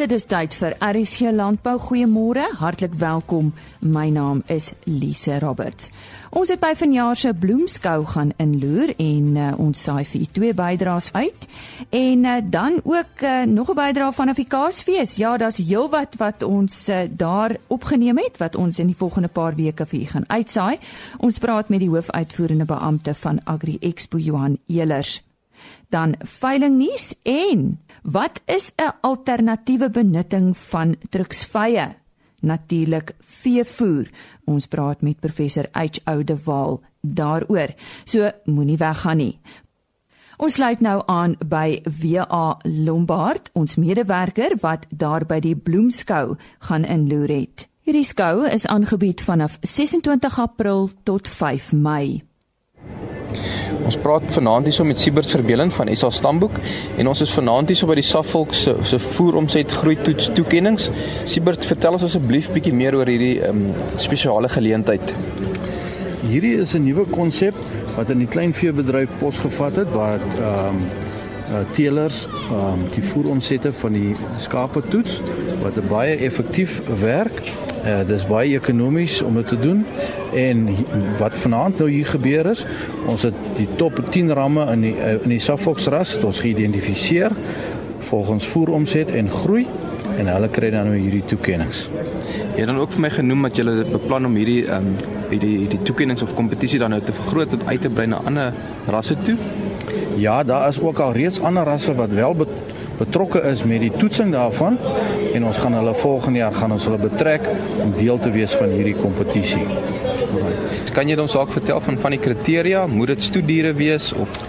Dit is tyd vir RSG Landbou. Goeiemôre, hartlik welkom. My naam is Lise Roberts. Ons het by vanjaar se bloemskou gaan inloer en uh, ons saai vir u twee bydraes uit. En uh, dan ook uh, nog 'n bydrae van Afrikaasfees. Ja, daar's heelwat wat ons uh, daar opgeneem het wat ons in die volgende paar weke vir u gaan uitsaai. Ons praat met die hoofuitvoerende beampte van Agri Expo Johan Elers dan veilingnuus en wat is 'n alternatiewe benutting van druksvye? Natuurlik veevoer. Ons praat met professor H Oudewaal daaroor. So moenie weggaan nie. Ons sluit nou aan by WA Lombard, ons medewerker wat daar by die bloemskou gaan inloer het. Hierdie skou is aangebied vanaf 26 April tot 5 Mei. Ons praat vanaand hierso met Siebert Verbeelen van SA Stamboek en ons is vanaand hierso by die Saffolk se se voeromset groei toets toekennings. Siebert, vertel ons asseblief bietjie meer oor hierdie um, spesiale geleentheid. Hierdie is 'n nuwe konsep wat in die kleinveebedryf posgevat het wat ehm um, uh, teelers ehm um, die voeromsette van die skape toets wat baie effektief werk Uh, dis baie ekonomies om dit te doen. En wat vanaand nou hier gebeur is, ons het die top 10 ramme in die uh, in die Saffox ras het ons geïdentifiseer volgens voeromset en groei en hulle kry dan nou hierdie toekennings. Jy het dan ook vir my genoem dat julle beplan om hierdie ehm um, hierdie hierdie toekennings of kompetisie dan nou te vergroot en uit te brei na ander rasse toe. Ja, daar is ook al reeds ander rasse wat wel betrokke is met die toetsing daarvan en ons gaan hulle volgende jaar gaan ons hulle betrek om deel te wees van hierdie kompetisie. Kan jy ons dalk vertel van van die kriteria? Moet dit stoediere wees of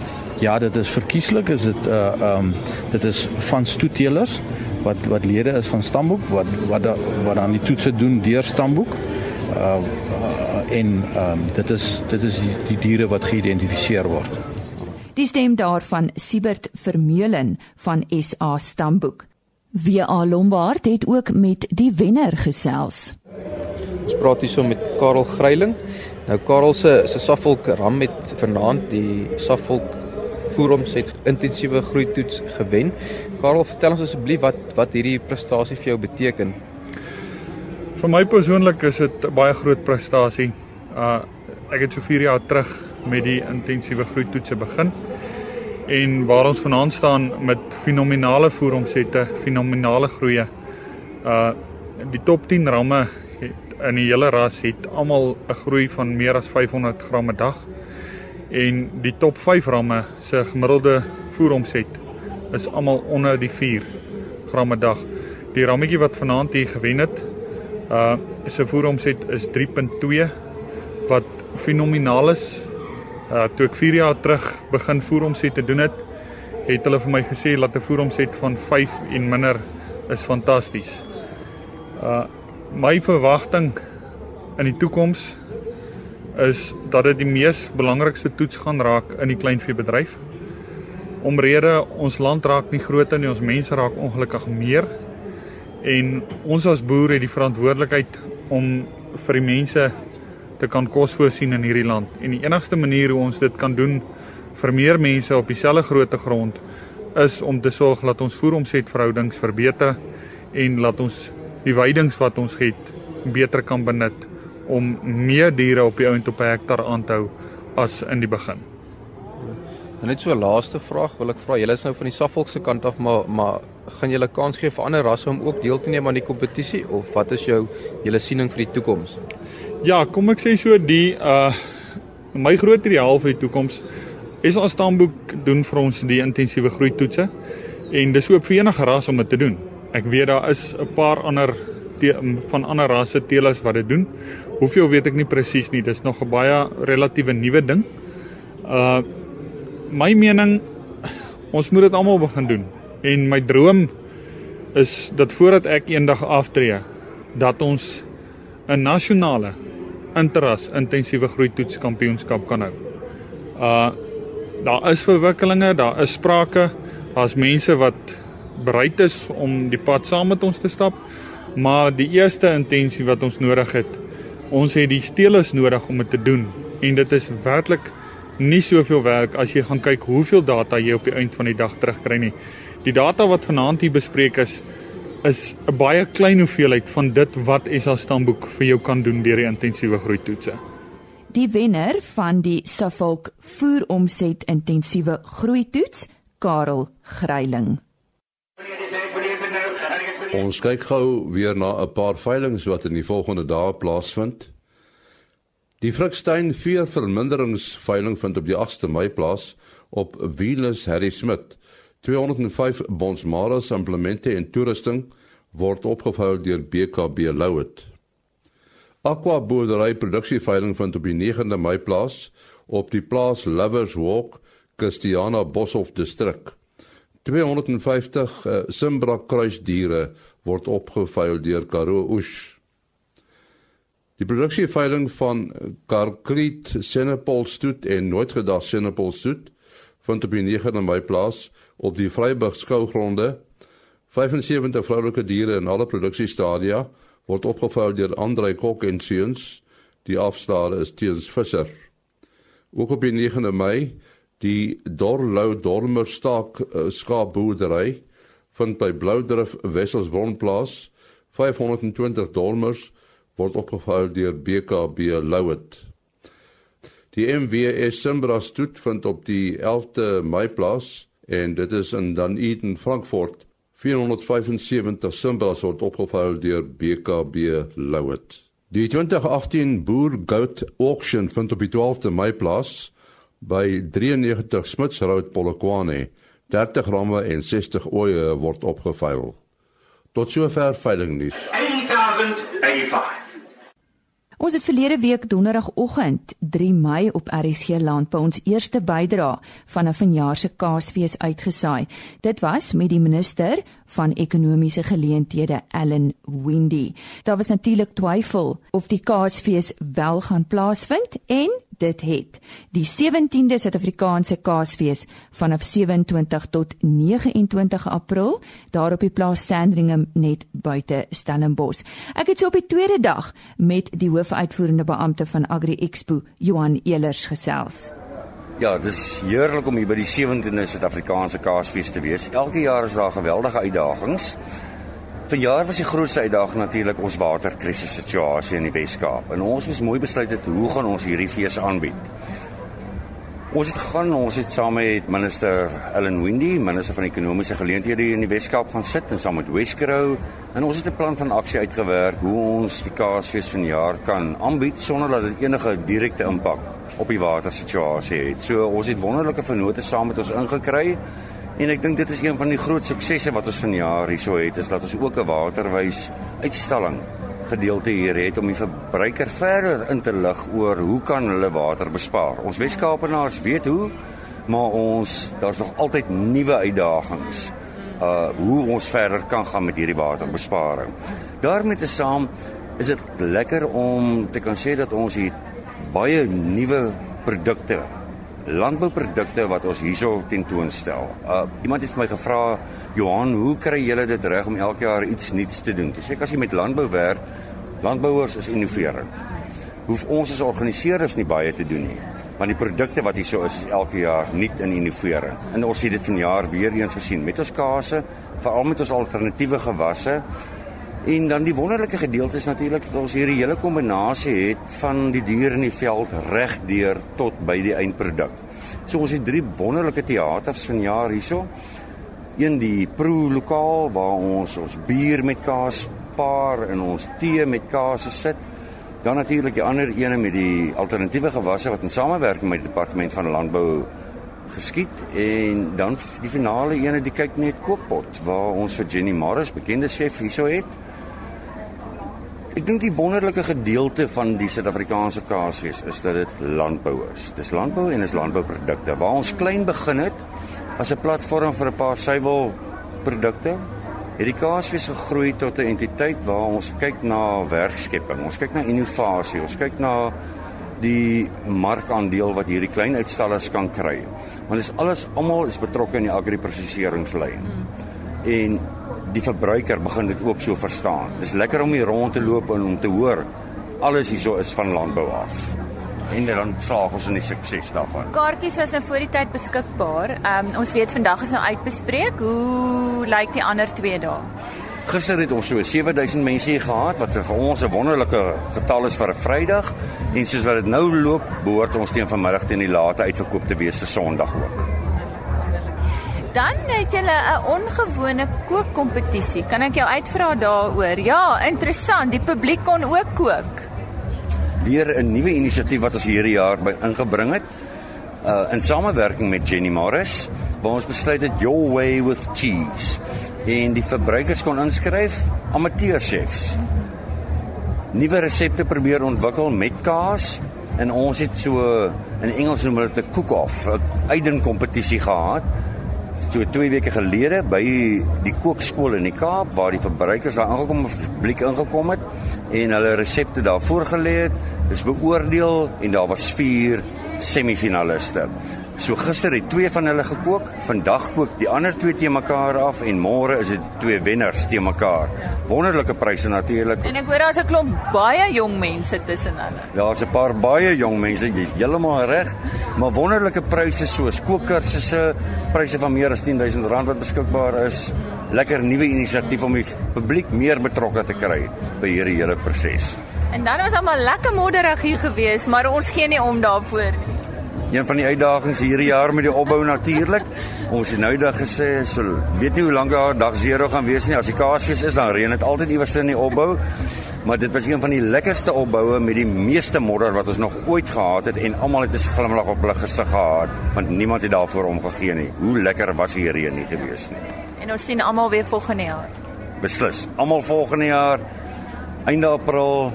ja, dit is verkieslik, is dit uh um dit is van stoetelers wat wat lede is van stamboek wat wat wat dan die toetse doen deur stamboek. Uh, uh en um dit is dit is die, die diere wat geïdentifiseer word. Die stem daarvan Siebert Vermeulen van SA Stamboek. WA Lombard het ook met die wenner gesels. Ons praat hierso met Karel Gryiling. Nou Karel se se Saffolk ram met vanaand die Saffolk Forum se intensiewe groei toets gewen. Karel, vertel ons asseblief wat wat hierdie prestasie vir jou beteken. Vir my persoonlik is dit 'n baie groot prestasie. Uh ek het so 4 jaar terug met die intensiewe groeitoetse begin en waar ons vanaand staan met fenominale voeromsette, fenominale groeie. Uh die top 10 ramme het in die hele ras het almal 'n groei van meer as 500 gram per dag en die top 5 ramme se gemiddelde voeromset is almal onder die 4 gram per dag. Die rammetjie wat vanaand hier gewen het, uh se voeromset is 3.2 wat fenomenaal is Uh toe ek 4 jaar terug begin voeromset te doen het, het hulle vir my gesê dat 'n voeromset van 5 en minder is fantasties. Uh my verwagting in die toekoms is dat dit die mees belangrikste toets gaan raak in die kleinveebedryf. Omrede ons land raak nie groter nie, ons mense raak ongelukkig meer en ons as boere het die verantwoordelikheid om vir die mense te kan kos voorsien in hierdie land. En die enigste manier hoe ons dit kan doen vir meer mense op dieselfde grootte grond is om te sorg dat ons voeromsetverhoudings verbeter en laat ons die weidings wat ons het beter kan benut om meer diere op die ount op 'n hektaar aan te hou as in die begin. En net so 'n laaste vraag wil ek vra. Julle is nou van die Saffolk se kant af, maar maar gaan julle kans gee vir ander rasse om ook deel te neem aan die kompetisie of wat is jou julle siening vir die toekoms? Ja, kom ek sê so die uh my groot ideaal vir die toekoms is ons stamboek doen vir ons die intensiewe groei toetse en dis ook vir enige ras om dit te doen. Ek weet daar is 'n paar ander van ander rasse teelers wat dit doen. Hoeveel weet ek nie presies nie. Dis nog 'n baie relatiewe nuwe ding. Uh my mening ons moet dit almal begin doen. En my droom is dat voordat ek eendag aftree dat ons 'n nasionale interras intensiewe groei toets kampioenskap kan hou. Uh daar is verwikkelinge, daar is sprake, daar's mense wat bereid is om die pad saam met ons te stap, maar die eerste intensie wat ons nodig het, ons het die steelers nodig om dit te doen en dit is werklik nie soveel werk as jy gaan kyk hoeveel data jy op die einde van die dag terugkry nie. Die data wat vanaand hier bespreek is is 'n baie klein hoeveelheid van dit wat SA stamboek vir jou kan doen deur die intensiewe groeitoetse. Die wenner van die Suffolk voeromset intensiewe groeitoets, Karel Gryiling. Ons kyk gou weer na 'n paar veilinge wat in die volgende dae plaasvind. Die Frikstein 4 verminderingsveiling vind op die 8ste Mei plaas op Venus Harry Smith. 205 bonsmaras implemente en toerusting word opgevuil deur BKB Louet. Aqua boerdery produksieveiling vind op die 9de Mei plaas op die plaas Lovers Walk, Christiana Boshoff distrik. 250 uh, Simbra kruisdiere word opgevuil deur Karoo Oos. Die produksieveiling van Karkriet Senepol Stoet en Noordgedag Senepol Stoet vind op die 9de Mei plaas op die Vryburg skougronde. 75 vroulike diere in alle produksiestadia word opgevuil deur Andre Kok en Seuns. Die afslaer is Teens Visser. Ook op die 9de Mei die Dorlou Dormer staak uh, skaapboerdery vind by Bloudrif Wesselsbron plaas 520 dormers word opgevuil deur BKB Louet. Die MWS Simbra stoet vind op die 11de Mei plaas en dit is in Dunedin, Frankfurt. 475 simbras word opgevuil deur BKB Louet. Die 2018 Boer Goat Auction vind op die 12de Mei plaas by 93 Smits Road Polokwane. 30 ramme en 60 oeye word opgevuil. Tot sover veilingnuus. 80085 Ons het verlede week donderdagoggend 3 Mei op RSG Landbou ons eerste bydra van 'n vanjaar se Kaasfees uitgesaai. Dit was met die minister van ekonomiese geleenthede Ellen Windy. Daar was natuurlik twyfel of die Kaasfees wel gaan plaasvind en dit het. Die 17de Suid-Afrikaanse Kaasfees vanaf 27 tot 29 April daar op die plaas Sandringham net buite Stellenbosch. Ek het so op die tweede dag met die hoofuitvoerende beampte van Agri Expo, Johan Elers gesels. Ja, dis heerlik om hier by die 17de Suid-Afrikaanse Kaasfees te wees. Elke jaar is daar geweldige uitdagings. Vanjaar was die grootste uitdaging natuurlik ons waterkrisis situasie in die Wes-Kaap. En ons moes mooi besluit het hoe gaan ons hierdie fees aanbied. Ons het gegaan, ons het saam met minister Ellen Windy, minister van ekonomiese geleenthede in die Wes-Kaap gaan sit en saam met Wesgrow en ons het 'n plan van aksie uitgewerk hoe ons die Kaasfees vanjaar kan aanbied sonder dat dit enige direkte impak op die watersituasie het. So ons het wonderlike vennote saam met ons ingekry En ek dink dit is een van die groot suksesse wat ons vanjaar hierso het is dat ons ook 'n waterwys uitstalling gedeelte hier het om die verbruiker verder in te lig oor hoe kan hulle water bespaar. Ons Weskaapenaars weet hoe, maar ons daar's nog altyd nuwe uitdagings uh hoe ons verder kan gaan met hierdie waterbesparing. daarmee te saam is dit lekker om te kan sê dat ons hier baie nuwe produkte landbouprodukte wat ons hierso tentoonstel. Uh iemand het my gevra, "Johan, hoe kry julle dit reg om elke jaar iets nuuts te doen?" Dis ek as jy met landbou werk, landbouers is innoverend. Hoef ons as organiseerders nie baie te doen nie, want die produkte wat hierso is, is elke jaar nuut en innoverend. En ons het dit vanjaar weer eens gesien met ons kase, veral met ons alternatiewe gewasse. En dan die wonderlike gedeelte is natuurlik dat ons hierdie hele kombinasie het van die dier in die veld reg deur tot by die eindproduk. So ons het drie wonderlike teaters vanjaar hierso. Een die Pro lokaal waar ons ons bier met kaas paar en ons tee met kaas sit. Dan natuurlik die ander ene met die alternatiewe gewasse wat in samewerking met die departement van landbou geskied en dan die finale ene die kyk net kooppot waar ons vir Jenny Morris bekende chef hierso het. Ek dink die wonderlike gedeelte van die Suid-Afrikaanse kaasfees is dat dit landbou is. Dis landbou en is landbouprodukte. Waar ons klein begin het as 'n platform vir 'n paar suiwelprodukte, het die kaasfees gegroei tot 'n entiteit waar ons kyk na werkskepping, ons kyk na innovasie, ons kyk na die markandeel wat hierdie klein uitstallers kan kry. Want dit is alles almal is betrokke in die agri-prosesseringslyn. Hmm. En die verbruiker begin dit ook so verstaan. Dis lekker om hier rond te loop en om te hoor alles hierso is van landbou af. En dan slaag ons in die sukses daarvan. Kaartjies was nou voor die tyd beskikbaar. Ehm um, ons weet vandag is nou uitbespreek. Hoe lyk die ander twee dae? Gister het ons so 7000 mense hier gehad wat vir ons 'n wonderlike getal is vir 'n Vrydag en soos wat dit nou loop, behoort ons teen vanmiddag teen die late uitverkoop te wees te Sondag ook. Dan het julle 'n ongewone kookkompetisie. Kan ek jou uitvra daaroor? Ja, interessant. Die publiek kon ook kook. Weer 'n nuwe inisiatief wat ons hierdie jaar by ingebring het. Uh in samewerking met Jenny Morris, waar ons besluit het Your Way with Cheese. En die verbruikers kon inskryf amateurchefs. Nuwe resepte probeer ontwikkel met kaas en ons het so in Engels noem dit 'n cook-off, 'n uitdink-kompetisie gehad so 2 weke gelede by die kookskool in die Kaap waar die verbruikers daar aangekom het, publiek ingekom het en hulle resepte daar voorgelê het. Dis beoordeel en daar was 4 semifinaliste. So gister het twee van hulle gekook, vandag kook die ander twee te mekaar af en môre is dit twee wenners te mekaar. Wonderlike pryse natuurlik. En ek hoor daar's 'n klomp baie jong mense tussen hulle. Daar's 'n paar baie jong mense, jy's heeltemal reg, maar wonderlike pryse soos kookkursusse, pryse van meer as R10000 wat beskikbaar is. Lekker nuwe inisiatief om die publiek meer betrokke te kry by hierdie hele proses. En dan was almal lekker modderig hier gewees, maar ons gee nie om daarvoor nie. Een van die uitdagings hierdie jaar met die opbou natuurlik. Ons het nou dag gesê, so weet nie hoe lank daar dag 0 gaan wees nie. As die Kaasfees is, dan reën dit altyd iewers in die opbou. Maar dit was een van die lekkerste opboue met die meeste modder wat ons nog ooit gehad het en almal het 'n glimlag op hulle gesig gehad want niemand het daarvoor omgegee nie. Hoe lekker was die reën nie gewees nie. En ons sien almal weer volgende jaar. Beslis. Almal volgende jaar einde April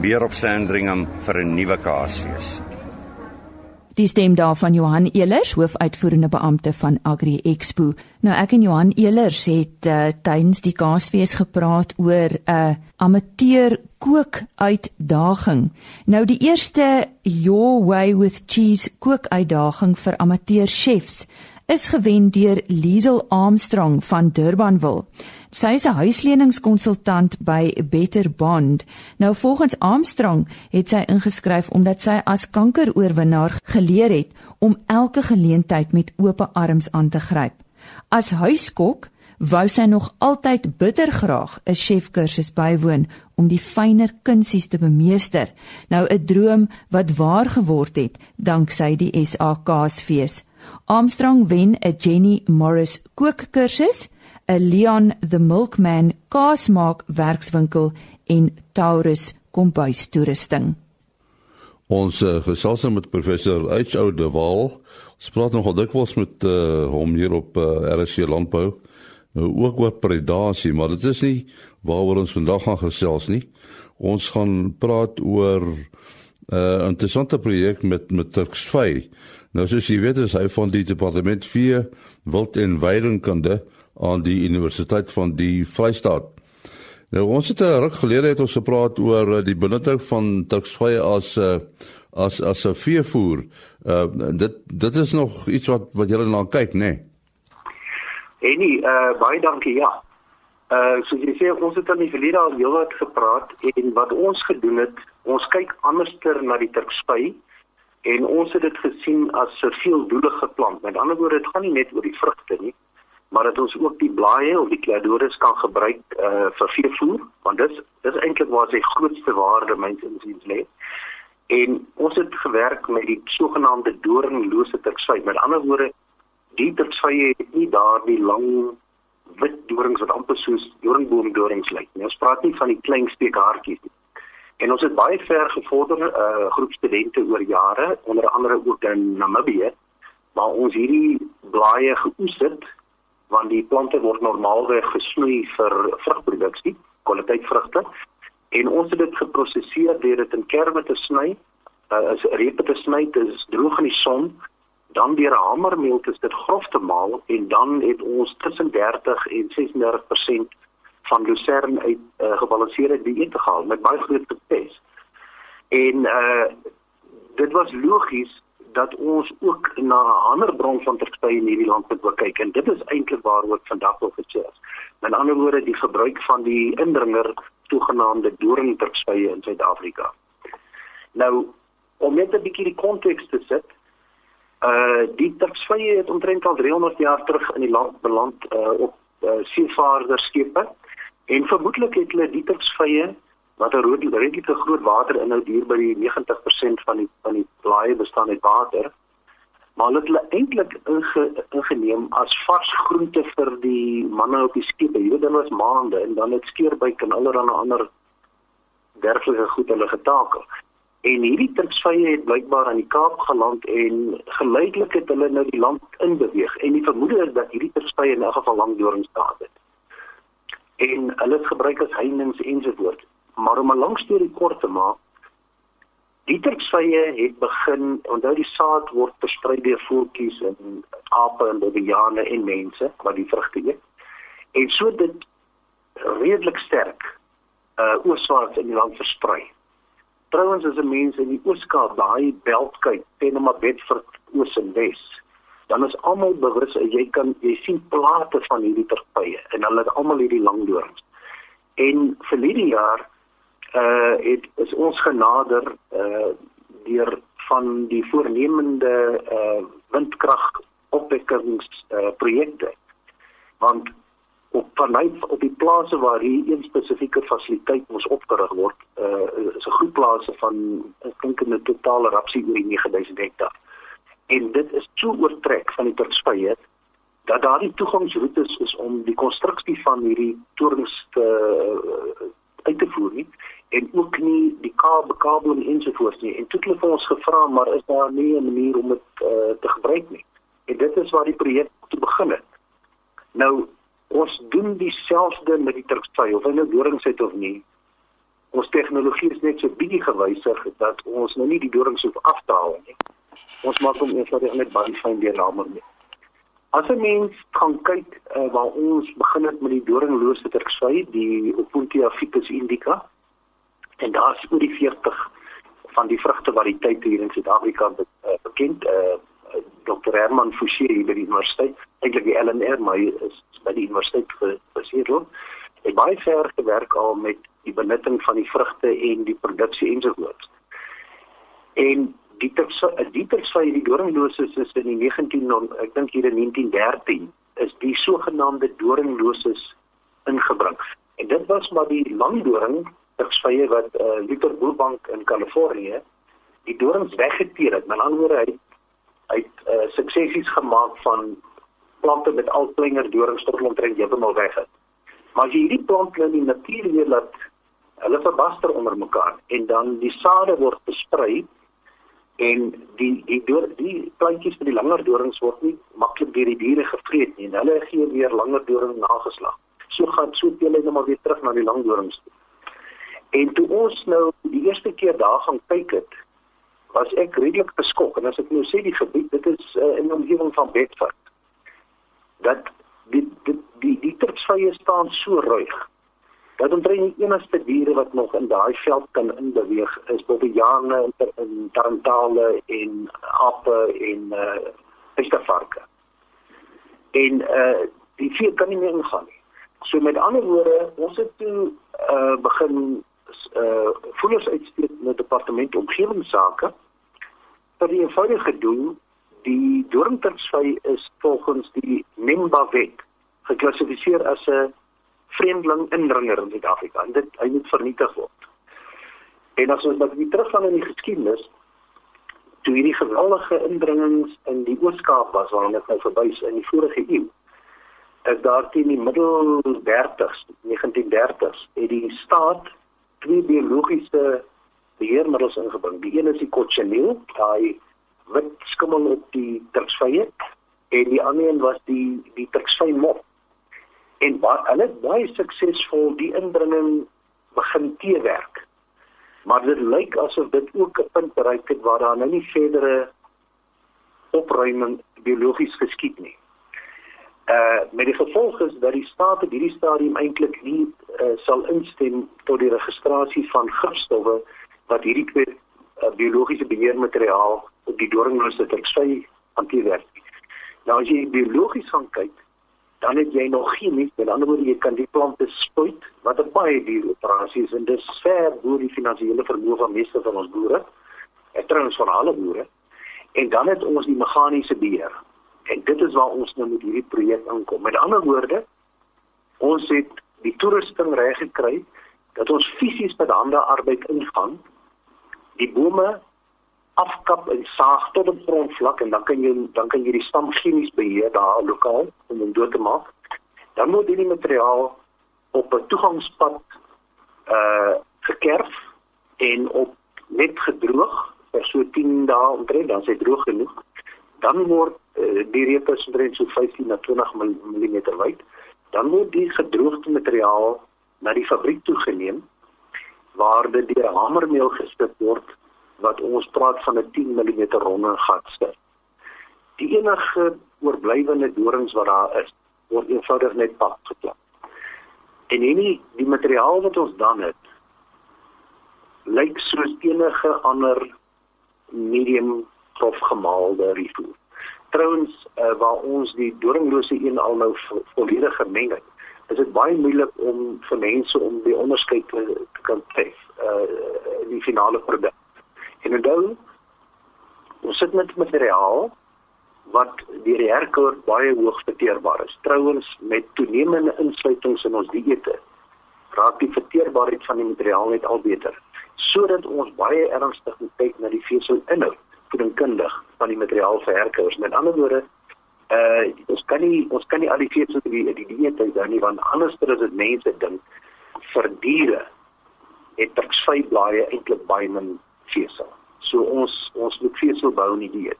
weer op Sandringham vir 'n nuwe Kaasfees. Die stem daar van Johan Elers, hoofuitvoerende beampte van Agri Expo. Nou ek en Johan Elers het uh, tydens die Kaasfees gepraat oor 'n uh, amateur kookuitdaging. Nou die eerste Your Way with Cheese kookuitdaging vir amateur chefs is gewen deur Liesel Armstrong van Durbanville. Sy is 'n huisleningskonsultant by Better Bond. Nou volgens Armstrong het sy ingeskryf omdat sy as kankeroorwinnaar geleer het om elke geleentheid met oop arms aan te gryp. As huiskok wou sy nog altyd bitter graag 'n chefkursus bywoon om die fynere kunsies te bemeester. Nou 'n droom wat waar geword het danksy die SAKsfees. Armstrong wen 'n Jenny Morris kookkursus, 'n Leon the Milkman kaasmaak werkswinkel en Taurus kombuistoerusting. Ons uh, gesels nou met professor H.O. de Waal. Ons praat nogal dikwels met uh, hom hier op uh, RC Landbou. Nou ook oor predasie, maar dit is nie waaroor ons vandag gaan gesels nie. Ons gaan praat oor 'n uh, interessante projek met met Turksvy. Nou soos jy weet, is hy van die departement 4 wild en weidingkunde aan die Universiteit van die Vrystaat. Nou ons het 'n ruk gelede het ons gepraat oor eh, die benutting van tuksvye as 'n eh, as as 'n veevoer. Uh dit dit is nog iets wat wat julle na kyk, nê? Nee? En nee, uh baie dankie, ja. Uh soos jy sê, ons het aan die verlede al heelwat gepraat en wat ons gedoen het, ons kyk anderster na die tuksvye en ons het dit gesien as 'n veeldoelige plant. Met ander woorde, dit gaan nie net oor die vrugte nie, maar dat ons ook die blaaie of die kleurdoris kan gebruik uh vir veevoer, want dis dis eintlik waar sy grootste waarde mens insiens lê. En ons het gewerk met die sogenaamde doornlose tersy. Met ander woorde, die tersy het nie daardie lang wit dorings wat amper soos doringboomdorings lyk nie. Ons praat nie van die klein steekhaartjies nie. En ons het baie ver gevorder, 'n uh, groep studente oor jare, onder andere ook in Namibië, waar ons hierdie blaaie geoes het, want die plante word normaalweg gesnoei vir vrugproduksie, kwaliteitvrugte. En ons het dit geprosesseer deur dit in kerwe te sny, uh, as repe te sny, dit is droog in die son, dan deur 'n hamermeel te dit grof te maal en dan het ons tussen 30 en 36% van lucern uit uh, gebalanseerde dieet gehaal met baie groot sukses. En uh dit was logies dat ons ook na 'n ander bron van terspy in hierdie land moet kyk en dit is eintlik waaroor vandag wil gesels. Met ander woorde die gebruik van die indringer toegenaamde doringterspye in Suid-Afrika. Nou om net 'n bietjie die konteks te sit, uh die terspye het omtrent al 300 jaar terug in die land beland uh op uh, seevaarderskepe En vermoedelik het hulle die terpsvye wat 'n redelike groot waterinhoud hier by die 90% van die van die blaaie bestaan uit water maar het hulle eintlik inge, ingeneem as vars groente vir die manne op die skepe. Hierdie ding was maande en dan het skeerbyk en allerlei ander dergelike goed hulle getakel. En hierdie terpsvye het blykbaar aan die Kaap geland en geleidelik het hulle nou die land inbeweeg en die vermoede is dat hierdie terpsvye in 'n geval lank doring staan het. En hulle het gebruik as heininge ensovoorts. Maar om 'n lang storie kort te maak, Die terpsvye het begin, onthou die saad word versprei deur voeltjies en ape en babiane en mense wat die vrugte eet. En so dit redelik sterk uh ooswaarts in die land versprei. Trouwens as 'n mens in die Ooskaap daai belt kyk, teen maar Bedford oos en wes, dan is almal bewus jy kan jy sien plate van hierdie terpsvye en hulle het almal hierdie lang dorings. En vir hierdie jaar uh het is ons genader uh deur van die voornemende uh windkrag opwekkings uh projekte want op vanuit op die plase waar hier een spesifieke fasiliteit moes opgerig word uh is 'n groep plase van ek dink 'n totale rapsie oor die 9000 hektaar en dit is so oortrek van die terspye dat daardie toegangsroetes is om die konstruksie van hierdie torings te uh, uit te voer nie en ook nie die kabel ensovoorts nie. En toe het hulle ons gevra maar is daar nie 'n manier om dit uh, te gebruik nie. En dit is waar die projek te begin het. Nou ons doen dieselfde met die Turksy of hy nou dorings het of nie. Ons tegnologie is net so bietjie gewysig dat ons nou nie die dorings hoef af te haal nie. Ons maak hom eenvoudig net baie fyn deur lamer nie. As 'n mens kan kyk uh, waar ons begin het met die doringlose Turksy, die Opuntia ficus indica, en daar's oor die 40 van die vrugtevariëteite hier in Suid-Afrika be uh, bekend. Uh, eh, Dr. Herman Foucher by die universiteit eintlik die LNR maar is by die universiteit gebaseer het baie ver gewerk al met die benutting van die vrugte en die produksie ensovoorts. En die dieters van die doringloses is in die 19 ek dink hier in 1913 is die sogenaamde doringloses ingebring. En dit was maar die langdoring tersvye wat uh, Luther Boelbank in Kalifornië die dorings weggeteer het. Met ander woorde hy hy het uh, suksessies gemaak van plante met al kleiner dorings tot omtrent heeltemal weg het. Maar as jy hierdie plante in die natuur weer laat hulle verbaster onder mekaar en dan die sade word versprei en die die door die plantjies met die langer dorings word nie maklik deur die diere gevreet nie en hulle gee weer langer doring nageslag. So gaan so veel net maar weer terug na die lang dorings toe. En toe ons nou die eerste keer daar gaan kyk het, was ek redelik geskok en as ek nou sê die gebied, dit is uh, in die omgewing van Bedford. Dat die die die, die terpsvye staan so ruig. Dat omtrent die enigste diere wat nog in daai veld kan inbeweeg is bobbejane en, en tarantale en ape en uh estervarke. En uh die vier kan nie meer ingaan nie. So met ander woorde, ons het toe uh begin uh voeders uitsteek na departement omgewingsake vir die eenvoudige doel die doringtertsvy is volgens die NEMBA wet geklassifiseer as 'n vreemdeling indringer in Suid-Afrika en dit hy moet vernietig word. En as ons net weer teruggaan in die geskiedenis toe hierdie geweldige indringings in die Oos-Kaap was waarna ek nou verwys in die vorige eeu is daar teen die middel 30s 1930s het die staat twee biologiese beheermiddels ingebring. Die een is die cochineal, daai wit skimmel op die terksvye en die ander een was die die terksvy mop. En wat hulle baie suksesvol die indringing begin teewerk. Maar dit lyk asof dit ook 'n punt bereik het waar daar nou nie verdere opruiming biologies geskied nie uh met die gevolg is dat die staat op hierdie stadium eintlik nie uh, sal instem tot die registrasie van gifstowwe wat hierdie twee uh, biologiese beheermateriaal op die doringlose tersy hanteer word. Nou as jy biologies gaan kyk, dan het jy nog geen nie, met ander woorde jy kan die plante spuit wat 'n baie duur operasie is en dit ver bo die finansiële vermoë van meeste van ons boere. Ek trouens van alle boere. En dan het ons die meganiese beheer En dit is waar ons nou met hierdie projek aankom. Met ander woorde, ons het die toerusting reg gekry dat ons fisies met hande arbeid ingaan die bome afkap en saag tot op grondvlak en dan kan jy dan kan jy die stam chemies beheer daar lokaal om hom dood te maak. Dan moet hierdie materiaal op 'n toegangspad uh gekerf en op net gedroog vir so 10 dae omtrent dan sy droog genoeg. Dan word uh, die repe omtrent so 15 na 20 mm wyd. Dan word die gedroogde materiaal na die fabriek toe geneem waar dit deur hamermeel gestip word wat ons praat van 'n 10 mm ronde gat sit. Die enige oorblywende dorings wat daar is, word eenvoudig net pap geplak. En enige die materiaal wat ons dan het, lyk soos enige ander medium grof gemaalde rifoer. Trouwens, uh, waar ons die doringlose een al nou vo volledig gemeng het, is dit baie moeilik om vir mense om die onderskeid te, te kan tref uh die finale produk. En onthou, ons sit met materiaal wat deur die herkoor baie hoog verteerbaar is. Trouwens met toenemende insluitings in ons dieete raak die verteerbaarheid van die materiaal net al beter sodat ons baie ernstig moet kyk na die veselinhoud voedingskundig van die materiaal vir herkoors. Met ander woorde, uh ons kan nie ons kan nie al die in die, die dieet hou nie want anders is dit mense dink vir diere het terksy blaaie eintlik baie min vesel. So ons ons moet vesel bou in die dieet.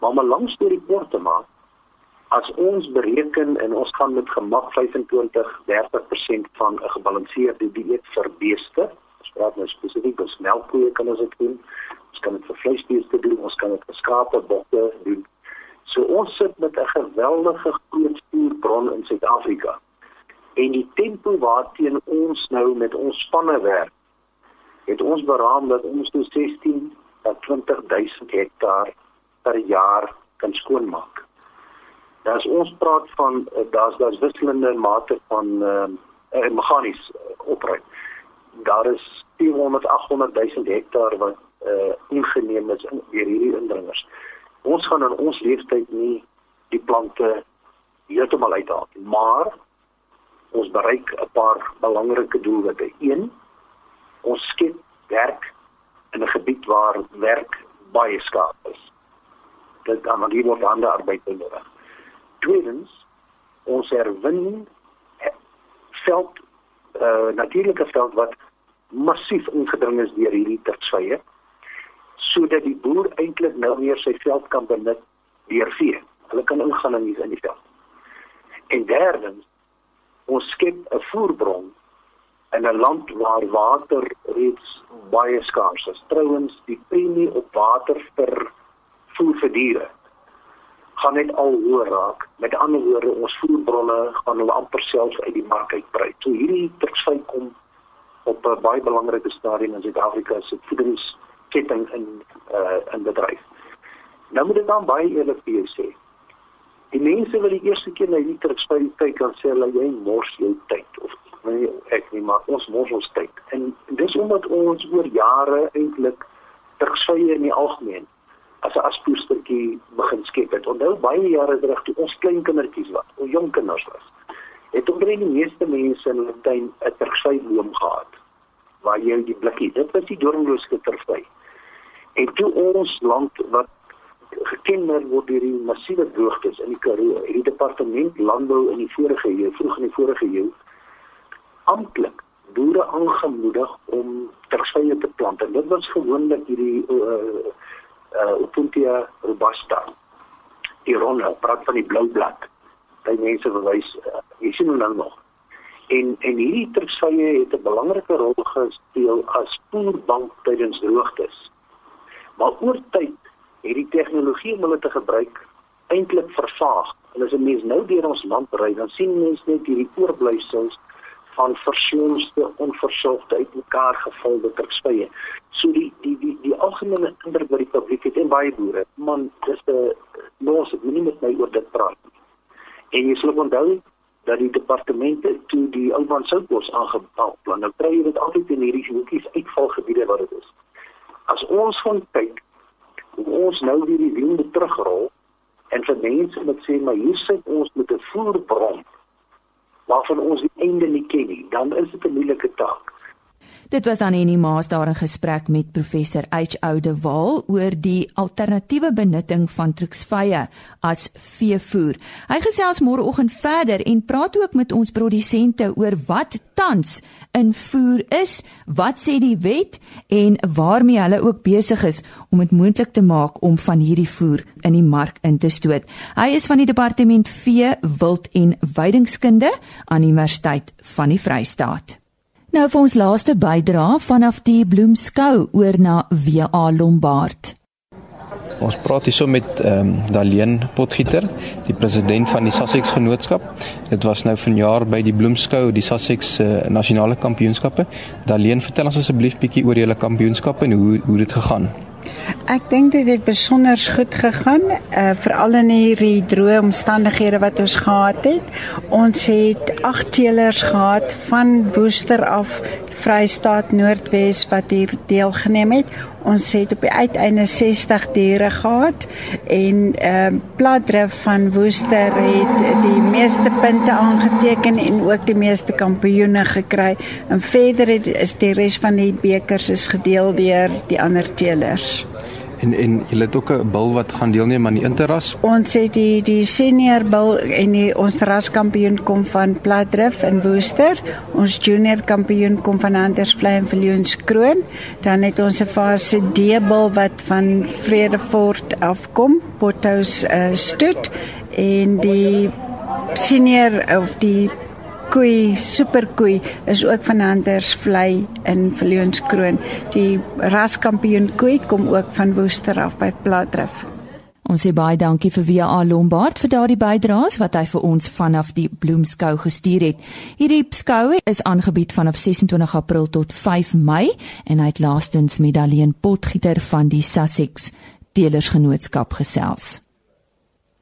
Maar om 'n lang storie kort te maak, as ons bereken en ons gaan met gemak 25-30% van 'n gebalanseerde dieet vir beeste, ons praat nou spesifiek oor melkkoeie kan ons dit doen. Ons kan dit vir vleisbeeste doen, ons kan dit vir skape, bokke doen. So ons sit met 'n geweldige groot voerbron in Suid-Afrika. En die tempo waarteen ons nou met ons spanne werk het ons beraam dat ons toe 16 tot 20000 hektaar per jaar kan skoonmaak. Nou as ons praat van daar's daar's wisselende mate van ehm uh, meganies opruim. Daar is 400 800000 hektaar wat uh, ingeneem is in hierdie indringers. Ons gaan in ons leeftyd nie die plante heeltemal uithaal nie, maar ons bereik 'n paar belangrike doelwitte. 1 ons skep werk in 'n gebied waar werk baie skaars is. Dit dan maar word ander arbeid nodig. Tweedens, ons herwin veld uh natuurlike veld wat massief ingedring is deur hierdie tertsye sodat die boer eintlik nou meer sy veld kan benut deur vee. Hulle kan ingaan in die, in die veld. En derdens, ons skep 'n voerbron in 'n land waar water reeds baie skaars is. Trouwens, die premie op water vir voer vir diere gaan net al hoër raak. Met ander woorde, ons voerbronne gaan hulle amper self uit die mark uitbrei. So hierdie tersy kom op 'n baie belangrike stadium in Suid-Afrika se voedingsketting in uh in bedryf. Nou moet ek dan baie eerlik vir jou sê. Die mense wat die eerste keer na hierdie tersy kyk, dan sê hulle jy mors jou tyd of nee ek nie maar ons mors ons tyd en dis omdat ons oor jare eintlik tersvye in die algemeen as 'n aspoestertjie begin skep het onthou baie jare terug toe ons klein kindertjies was of jong kinders was het omtrent die meeste mense in hulle tuin 'n boom gehad waar jy die blikkie dit was die doringloose tersvy en toe ons land wat gekenmerk word deur die massiewe droogtes in die Karoo. Die departement landbou in die vorige eeu, vroeg in die vorige eeu, amptelik boere aangemoedig om tersvye te plant en dit was gewoonlik hierdie uh uh Opuntia robusta. Irona praat van die blou blad. Baie mense verwys uh, jy sien hom nou nog. En en hierdie tersvye het 'n belangrike rol gespeel as spoorbank tydens droogtes. Maar oor tyd het die tegnologie om hulle te gebruik eintlik vervaag. En as 'n mens nou deur ons land ry, dan sien mense net hierdie oorblyfsels van versoonste onversorgde uitmekaar gevalde tersvye. So die die die die algemene indruk by die publiek het en baie boere, man, dis 'n los, ek moenie met my oor dit praat nie. En jy sal onthou dat die departemente toe die Oudtshoorn soutbos aangepaal plan. Nou kry jy dit altyd in hierdie hoekies uitvalgebiede wat dit is. As ons gaan kyk hoe ons nou weer die wind terugrol en vir mense wat sê maar hier sit ons met 'n voerbron waarvan ons die einde nie ken nie, dan is dit 'n moeilike taak. Dit was dan in die Maas daar in gesprek met professor H Oude Waal oor die alternatiewe benutting van truksvye as veevoer. Hy gesels môreoggend verder en praat ook met ons produsente oor wat tans in voer is, wat sê die wet en waarmee hulle ook besig is om dit moontlik te maak om van hierdie voer in die mark in te stoot. Hy is van die departement vee, wild en weidingskunde aan die Universiteit van die Vrystaat. Nou vir ons laaste bydra vanaf die Bloemskou oor na WA Lombard. Ons praat hierso met ehm um, Daleen Potgieter, die president van die Sussex Genootskap. Dit was nou vanjaar by die Bloemskou, die Sussex uh, nasionale kampioenskappe. Daleen, vertel ons asseblief bietjie oor julle kampioenskappe en hoe hoe dit gegaan. Ek dink dit het besonder goed gegaan, uh, veral in hierdie droë omstandighede wat ons gehad het. Ons het 8 teelers gehad van Woester af Vrystaat Noordwes wat hier deelgeneem het. Ons het op die uiteinde 60 diere gehad en ehm uh, Platdrif van Woester het die meeste punte aangeteken en ook die meeste kampioene gekry. En verder het, is die res van die bekers is gedeel deur die ander teelers. En en julle het ook 'n bil wat gaan deelneem aan die interras. Ons het die die senior bil en die ons raskampioen kom van Platdrift in Woester. Ons junior kampioen kom van Andersvlei en Viljoenskroon. Dan het ons 'n fase D bil wat van Vredefort afkom, Pothouse uh, stoet en die senior of die koei, superkoei is ook van Hunters Vlei in Viljoenskroon. Die raskampioen koei kom ook van Woester af by Platdrift. Ons sê baie dankie vir VA Lombard vir daardie bydraes wat hy vir ons vanaf die Bloemskou gestuur het. Hierdie skou is aangebied vanaf 26 April tot 5 Mei en hy het laastens met Daleen Potgieter van die Sussex Teelersgenootskap gesels.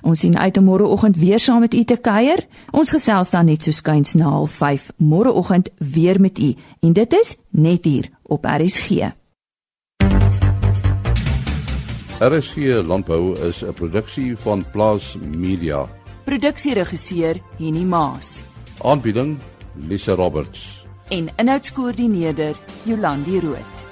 Ons sien uit om môreoggend weer saam met u te kuier. Ons gesels dan net so skuins na 05:30 môreoggend weer met u en dit is net hier op RSG. RSG Landbou is 'n produksie van Plaas Media. Produksieregisseur Henny Maas. Aanbieding Lisa Roberts. En inhoudskoördineerder Jolandi Root.